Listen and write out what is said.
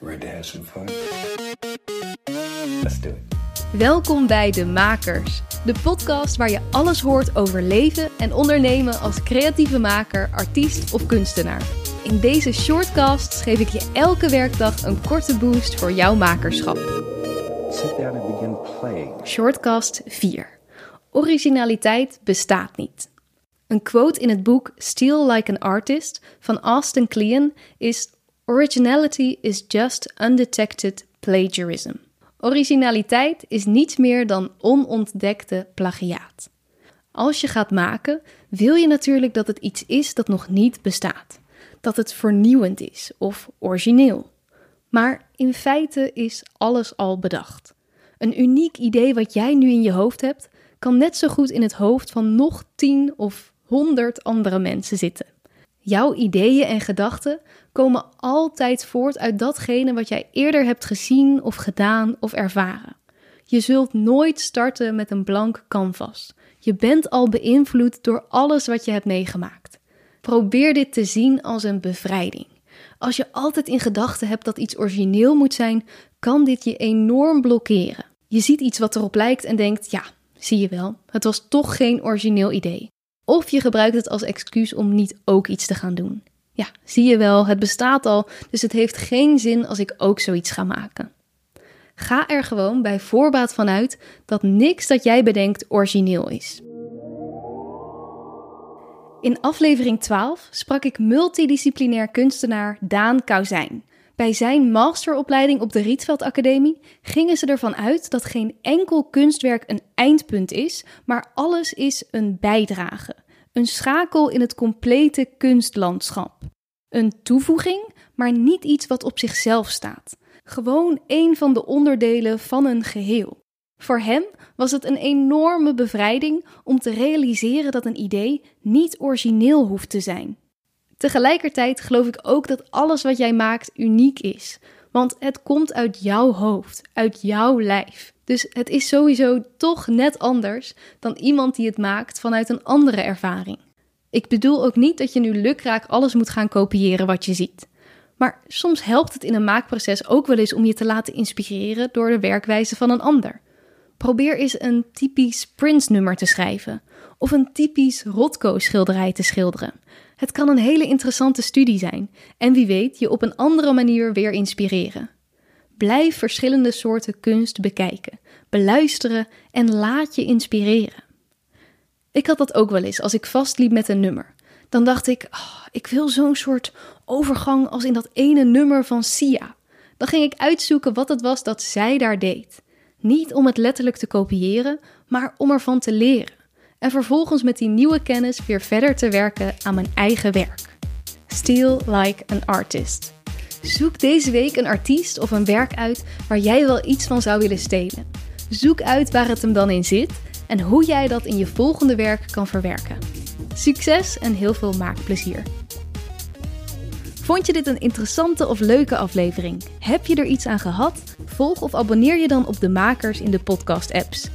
Ready to have some fun? Let's do it. Welkom bij De Makers, de podcast waar je alles hoort over leven en ondernemen als creatieve maker, artiest of kunstenaar. In deze shortcasts geef ik je elke werkdag een korte boost voor jouw makerschap. Sit down and begin playing. Shortcast 4. Originaliteit bestaat niet. Een quote in het boek Steal Like an Artist van Austin Kleon is: Originality is just undetected plagiarism. Originaliteit is niets meer dan onontdekte plagiaat. Als je gaat maken, wil je natuurlijk dat het iets is dat nog niet bestaat. Dat het vernieuwend is of origineel. Maar in feite is alles al bedacht. Een uniek idee wat jij nu in je hoofd hebt, kan net zo goed in het hoofd van nog tien of honderd andere mensen zitten. Jouw ideeën en gedachten komen altijd voort uit datgene wat jij eerder hebt gezien of gedaan of ervaren. Je zult nooit starten met een blank canvas. Je bent al beïnvloed door alles wat je hebt meegemaakt. Probeer dit te zien als een bevrijding. Als je altijd in gedachten hebt dat iets origineel moet zijn, kan dit je enorm blokkeren. Je ziet iets wat erop lijkt en denkt: ja, zie je wel, het was toch geen origineel idee. Of je gebruikt het als excuus om niet ook iets te gaan doen. Ja, zie je wel, het bestaat al, dus het heeft geen zin als ik ook zoiets ga maken. Ga er gewoon bij voorbaat vanuit dat niks dat jij bedenkt origineel is. In aflevering 12 sprak ik multidisciplinair kunstenaar Daan Kauzijn. Bij zijn masteropleiding op de Rietveld Academie gingen ze ervan uit dat geen enkel kunstwerk een eindpunt is, maar alles is een bijdrage. Een schakel in het complete kunstlandschap. Een toevoeging, maar niet iets wat op zichzelf staat. Gewoon een van de onderdelen van een geheel. Voor hem was het een enorme bevrijding om te realiseren dat een idee niet origineel hoeft te zijn. Tegelijkertijd geloof ik ook dat alles wat jij maakt uniek is. Want het komt uit jouw hoofd, uit jouw lijf. Dus het is sowieso toch net anders dan iemand die het maakt vanuit een andere ervaring. Ik bedoel ook niet dat je nu lukraak alles moet gaan kopiëren wat je ziet. Maar soms helpt het in een maakproces ook wel eens om je te laten inspireren door de werkwijze van een ander. Probeer eens een typisch Prince-nummer te schrijven of een typisch Rothko-schilderij te schilderen. Het kan een hele interessante studie zijn en wie weet je op een andere manier weer inspireren. Blijf verschillende soorten kunst bekijken, beluisteren en laat je inspireren. Ik had dat ook wel eens als ik vastliep met een nummer. Dan dacht ik, oh, ik wil zo'n soort overgang als in dat ene nummer van Sia. Dan ging ik uitzoeken wat het was dat zij daar deed. Niet om het letterlijk te kopiëren, maar om ervan te leren. En vervolgens met die nieuwe kennis weer verder te werken aan mijn eigen werk. Steal like an artist. Zoek deze week een artiest of een werk uit waar jij wel iets van zou willen stelen. Zoek uit waar het hem dan in zit en hoe jij dat in je volgende werk kan verwerken. Succes en heel veel maakplezier. Vond je dit een interessante of leuke aflevering? Heb je er iets aan gehad? Volg of abonneer je dan op de makers in de podcast-apps.